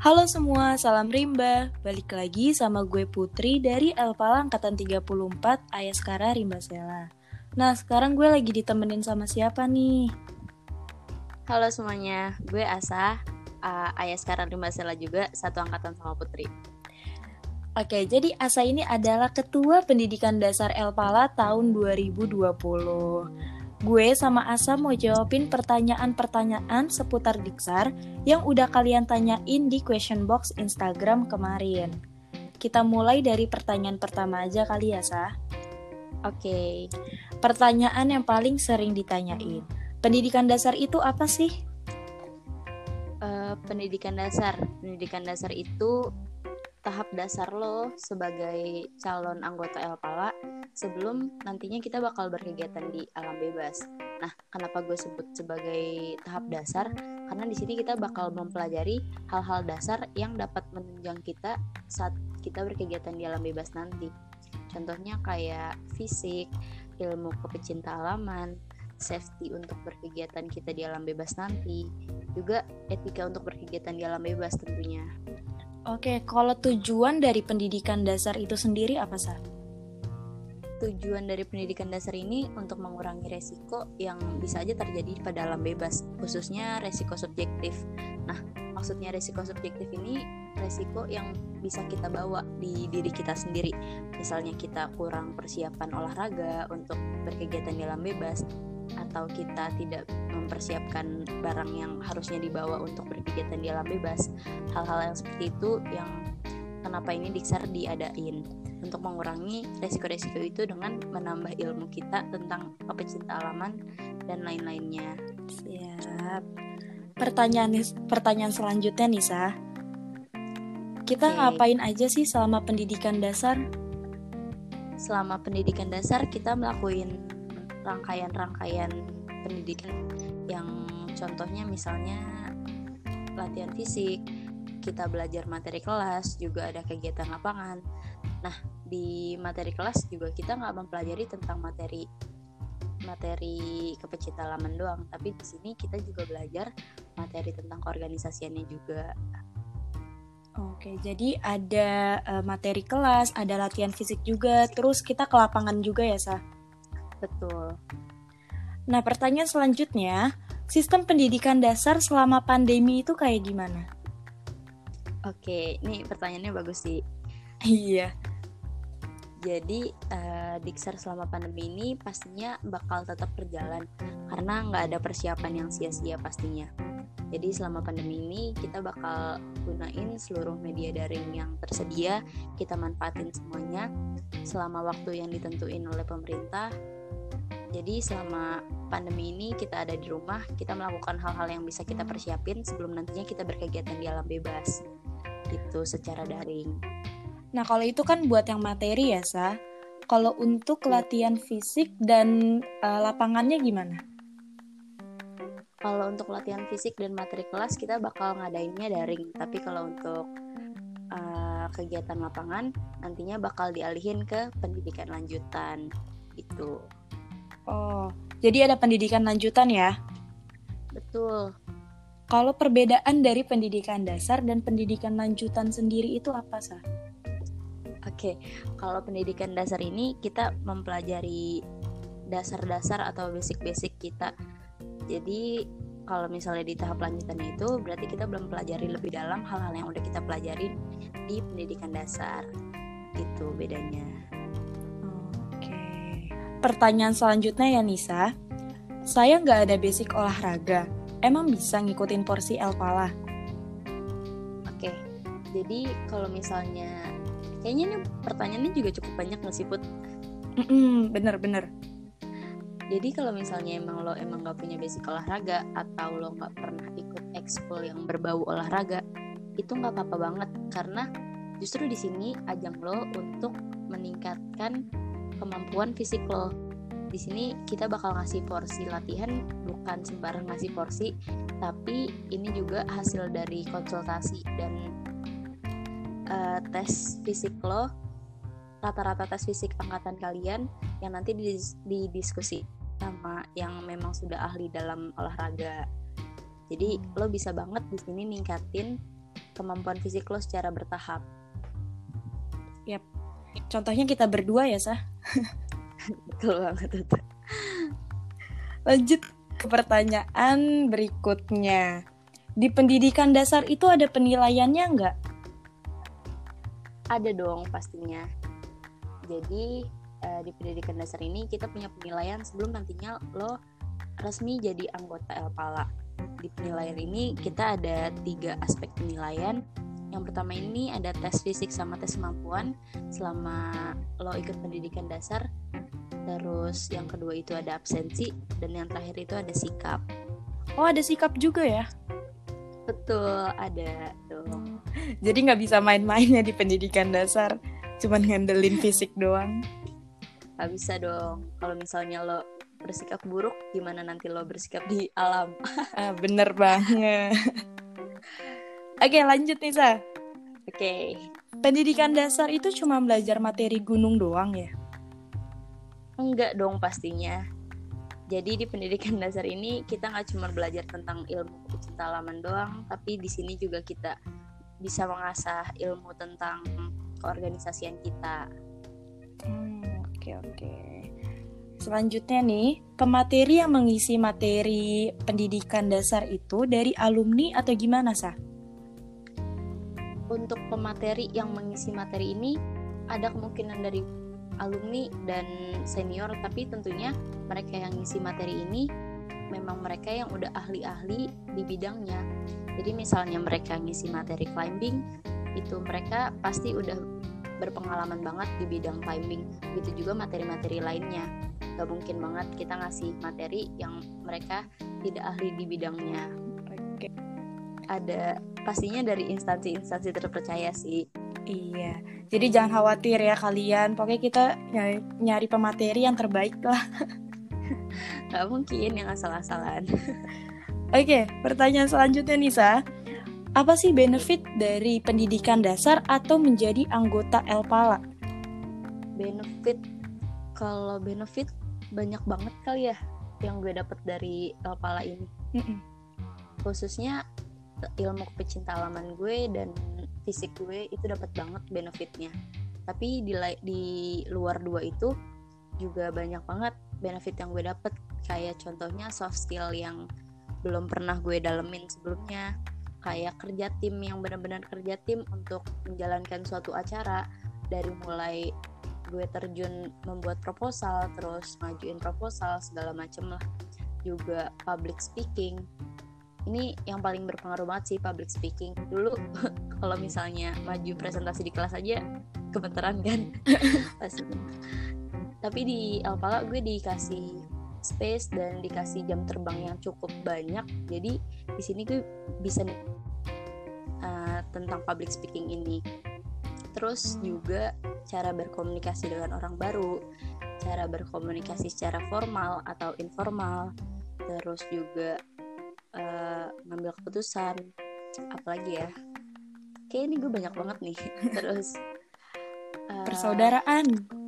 Halo semua, salam rimba. Balik lagi sama gue Putri dari Elpala Angkatan 34 Ayaskara Rimba Sela. Nah, sekarang gue lagi ditemenin sama siapa nih? Halo semuanya, gue Asa, uh, Ayaskara Rimba Sela juga, satu angkatan sama Putri. Oke, jadi Asa ini adalah Ketua Pendidikan Dasar Elpala tahun 2020. Gue sama Asa mau jawabin pertanyaan-pertanyaan seputar Diksar yang udah kalian tanyain di question box Instagram kemarin. Kita mulai dari pertanyaan pertama aja kali ya, Sa. Oke. Pertanyaan yang paling sering ditanyain. Pendidikan dasar itu apa sih? Uh, pendidikan dasar. Pendidikan dasar itu tahap dasar lo sebagai calon anggota Elpala sebelum nantinya kita bakal berkegiatan di alam bebas. Nah, kenapa gue sebut sebagai tahap dasar? Karena di sini kita bakal mempelajari hal-hal dasar yang dapat menunjang kita saat kita berkegiatan di alam bebas nanti. Contohnya kayak fisik, ilmu kepecinta alaman, safety untuk berkegiatan kita di alam bebas nanti, juga etika untuk berkegiatan di alam bebas tentunya. Oke, kalau tujuan dari pendidikan dasar itu sendiri apa sih? Tujuan dari pendidikan dasar ini untuk mengurangi resiko yang bisa aja terjadi pada alam bebas, khususnya resiko subjektif. Nah, maksudnya resiko subjektif ini resiko yang bisa kita bawa di diri kita sendiri. Misalnya kita kurang persiapan olahraga untuk berkegiatan di alam bebas, atau kita tidak mempersiapkan barang yang harusnya dibawa untuk berkegiatan di alam bebas hal-hal yang seperti itu yang kenapa ini Diksar diadain untuk mengurangi resiko-resiko itu dengan menambah ilmu kita tentang pecinta alaman dan lain-lainnya. Siap. Pertanyaan pertanyaan selanjutnya Nisa. Kita okay. ngapain aja sih selama pendidikan dasar? Selama pendidikan dasar kita melakukan rangkaian-rangkaian pendidikan. Yang contohnya misalnya latihan fisik, kita belajar materi kelas, juga ada kegiatan lapangan. Nah, di materi kelas juga kita nggak mempelajari tentang materi materi kepecinta alaman doang, tapi di sini kita juga belajar materi tentang keorganisasiannya juga. Oke, jadi ada uh, materi kelas, ada latihan fisik juga, terus kita ke lapangan juga ya, Sa? Betul. Nah, pertanyaan selanjutnya, sistem pendidikan dasar selama pandemi itu kayak gimana? Oke, ini pertanyaannya bagus sih. Iya. Jadi uh, Diksar selama pandemi ini pastinya bakal tetap berjalan karena nggak ada persiapan yang sia-sia pastinya. Jadi selama pandemi ini kita bakal gunain seluruh media daring yang tersedia, kita manfaatin semuanya selama waktu yang ditentuin oleh pemerintah jadi selama pandemi ini kita ada di rumah, kita melakukan hal-hal yang bisa kita persiapin sebelum nantinya kita berkegiatan di alam bebas. Itu secara daring. Nah, kalau itu kan buat yang materi ya, Sa. Kalau untuk latihan fisik dan uh, lapangannya gimana? Kalau untuk latihan fisik dan materi kelas kita bakal ngadainnya daring, tapi kalau untuk uh, kegiatan lapangan nantinya bakal dialihin ke pendidikan lanjutan itu. Oh, jadi ada pendidikan lanjutan ya? Betul. Kalau perbedaan dari pendidikan dasar dan pendidikan lanjutan sendiri itu apa, sah? Oke, kalau pendidikan dasar ini kita mempelajari dasar-dasar atau basic-basic kita. Jadi kalau misalnya di tahap lanjutannya itu berarti kita belum pelajari lebih dalam hal-hal yang udah kita pelajari di pendidikan dasar. Itu bedanya. Pertanyaan selanjutnya ya Nisa, saya nggak ada basic olahraga, emang bisa ngikutin porsi El Pala? Oke, jadi kalau misalnya, kayaknya ini pertanyaannya juga cukup banyak nggak sih Put? bener-bener. Jadi kalau misalnya emang lo emang nggak punya basic olahraga atau lo nggak pernah ikut ekskul yang berbau olahraga, itu nggak apa-apa banget karena justru di sini ajang lo untuk meningkatkan kemampuan fisik lo di sini kita bakal ngasih porsi latihan bukan sembarang ngasih porsi tapi ini juga hasil dari konsultasi dan uh, tes fisik lo rata-rata tes fisik angkatan kalian yang nanti didiskusi sama yang memang sudah ahli dalam olahraga jadi lo bisa banget di sini ningkatin kemampuan fisik lo secara bertahap. Yap. Contohnya kita berdua ya, Sah? Betul banget itu. Lanjut ke pertanyaan berikutnya. Di pendidikan dasar itu ada penilaiannya nggak? Ada dong pastinya. Jadi uh, di pendidikan dasar ini kita punya penilaian sebelum nantinya lo resmi jadi anggota Elpala. Di penilaian ini kita ada tiga aspek penilaian. Yang pertama ini ada tes fisik sama tes kemampuan selama lo ikut pendidikan dasar terus yang kedua itu ada absensi dan yang terakhir itu ada sikap oh ada sikap juga ya betul ada jadi nggak bisa main-mainnya di pendidikan dasar. Cuman ngandelin fisik doang. Nggak bisa dong. Kalau misalnya lo bersikap buruk gimana nanti lo bersikap di alam? Ah, bener banget. Oke lanjut nih sa oke. Pendidikan dasar itu cuma belajar materi gunung doang ya? Enggak dong pastinya. Jadi di pendidikan dasar ini kita nggak cuma belajar tentang ilmu pecinta alaman doang, tapi di sini juga kita bisa mengasah ilmu tentang keorganisasian kita. Hmm, oke oke. Selanjutnya nih, pemateri yang mengisi materi pendidikan dasar itu dari alumni atau gimana, Sah? Untuk pemateri yang mengisi materi ini ada kemungkinan dari alumni dan senior tapi tentunya mereka yang ngisi materi ini memang mereka yang udah ahli-ahli di bidangnya jadi misalnya mereka ngisi materi climbing itu mereka pasti udah berpengalaman banget di bidang climbing gitu juga materi-materi lainnya gak mungkin banget kita ngasih materi yang mereka tidak ahli di bidangnya Oke. ada pastinya dari instansi-instansi terpercaya sih Iya, jadi jangan khawatir ya kalian. Pokoknya kita nyari, nyari pemateri yang terbaik lah. Gak mungkin yang asal-asalan. Oke, pertanyaan selanjutnya Nisa. Apa sih benefit dari pendidikan dasar atau menjadi anggota Elpala? Benefit, kalau benefit banyak banget kali ya yang gue dapet dari Elpala ini. Mm -mm. Khususnya ilmu pecinta alaman gue dan fisik gue itu dapat banget benefitnya tapi di di luar dua itu juga banyak banget benefit yang gue dapet. Kayak contohnya soft skill yang belum pernah gue dalemin sebelumnya. Kayak kerja tim yang benar-benar kerja tim untuk menjalankan suatu acara. Dari mulai gue terjun membuat proposal terus ngajuin proposal segala macem lah. Juga public speaking. Ini yang paling berpengaruh banget sih public speaking. Dulu kalau misalnya maju presentasi di kelas aja gemeteran kan tapi di Alpala gue dikasih space dan dikasih jam terbang yang cukup banyak. Jadi di sini gue bisa uh, tentang public speaking ini. Terus juga cara berkomunikasi dengan orang baru cara berkomunikasi secara formal atau informal. Terus juga uh, ngambil keputusan. Apalagi ya? Kayak ini gue banyak banget nih. Terus uh, persaudaraan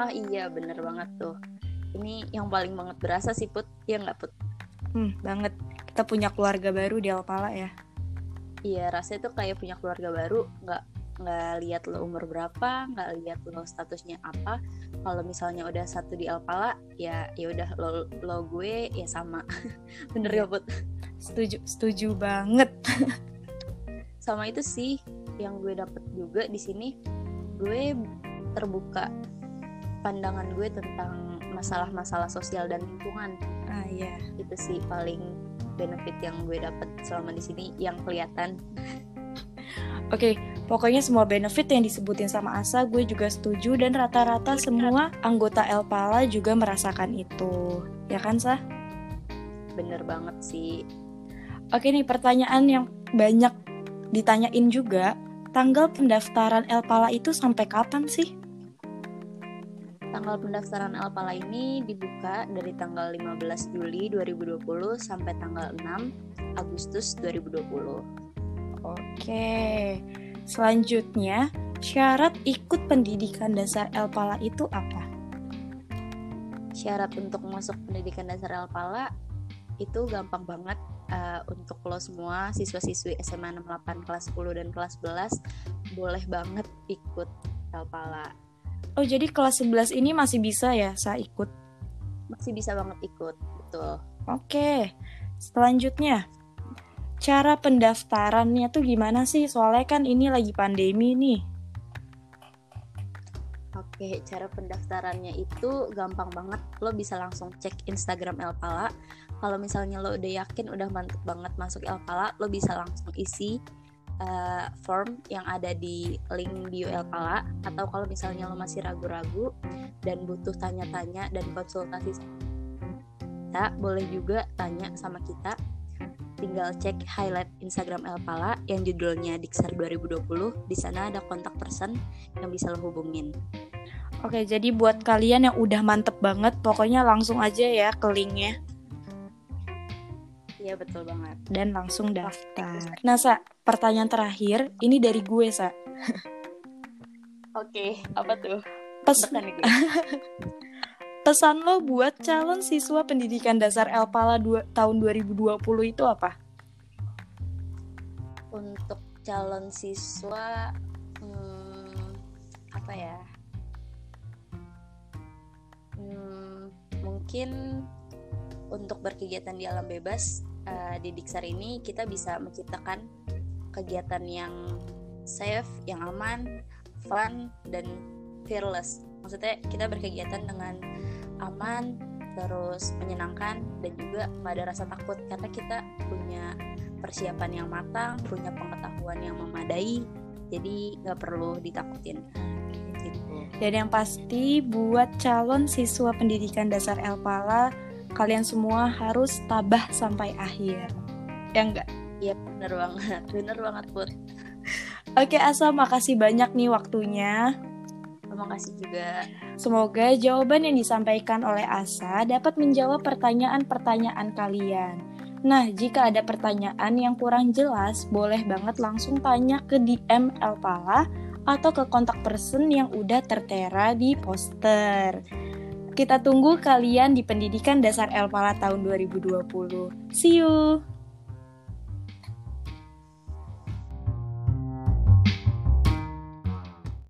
ah iya bener banget tuh. Ini yang paling banget berasa sih put. Ya nggak put? Hmm, banget. Kita punya keluarga baru di Alpala ya. Iya rasanya tuh kayak punya keluarga baru nggak nggak lihat lo umur berapa nggak lihat lo statusnya apa. Kalau misalnya udah satu di Alpala ya ya udah lo lo gue ya sama. Bener ya put? Setuju setuju banget. Sama itu sih yang gue dapet juga di sini gue terbuka pandangan gue tentang masalah-masalah sosial dan lingkungan ah iya itu sih paling benefit yang gue dapet selama di sini yang kelihatan Oke, okay, pokoknya semua benefit yang disebutin sama Asa gue juga setuju dan rata-rata semua anggota Elpala juga merasakan itu. Ya kan, Sah? Bener banget sih. Oke nih, pertanyaan yang banyak ditanyain juga, tanggal pendaftaran Elpala itu sampai kapan sih? Tanggal pendaftaran Elpala ini dibuka dari tanggal 15 Juli 2020 sampai tanggal 6 Agustus 2020. Oke, selanjutnya syarat ikut pendidikan dasar Elpala itu apa? Syarat untuk masuk pendidikan dasar Elpala itu gampang banget. uh, untuk lo semua siswa-siswi SMA 68 kelas 10 dan kelas 11 boleh banget ikut Elpala. Oh, jadi kelas 11 ini masih bisa ya saya ikut? Masih bisa banget ikut, betul. Oke. Selanjutnya, cara pendaftarannya tuh gimana sih? Soalnya kan ini lagi pandemi nih. Oke, cara pendaftarannya itu gampang banget. Lo bisa langsung cek Instagram Elpala. Kalau misalnya lo udah yakin udah mantep banget masuk Elpala, lo bisa langsung isi uh, form yang ada di link bio Elpala. Atau kalau misalnya lo masih ragu-ragu dan butuh tanya-tanya dan konsultasi kita, boleh juga tanya sama kita. Tinggal cek highlight Instagram Elpala yang judulnya Diksar 2020. Di sana ada kontak person yang bisa lo hubungin. Oke, jadi buat kalian yang udah mantep banget, pokoknya langsung aja ya ke linknya. Iya betul banget. Dan langsung daftar. Nah, Sa, pertanyaan terakhir, ini dari gue, Sa. Oke, apa tuh? Pes Pesan lo buat calon siswa pendidikan dasar Elpala 2, tahun 2020 itu apa? Untuk calon siswa, hmm, apa ya? mungkin untuk berkegiatan di alam bebas uh, di Diksar ini kita bisa menciptakan kegiatan yang safe, yang aman, fun dan fearless. Maksudnya kita berkegiatan dengan aman, terus menyenangkan dan juga nggak ada rasa takut karena kita punya persiapan yang matang, punya pengetahuan yang memadai, jadi nggak perlu ditakutin. Dan yang pasti buat calon siswa pendidikan dasar Elpala, kalian semua harus tabah sampai akhir. Ya enggak? Iya bener banget, bener banget Put. Oke Asa, makasih banyak nih waktunya. Terima kasih juga. Semoga jawaban yang disampaikan oleh Asa dapat menjawab pertanyaan-pertanyaan kalian. Nah, jika ada pertanyaan yang kurang jelas, boleh banget langsung tanya ke DM Elpala atau ke kontak person yang udah tertera di poster. Kita tunggu kalian di pendidikan dasar Elpala tahun 2020. See you!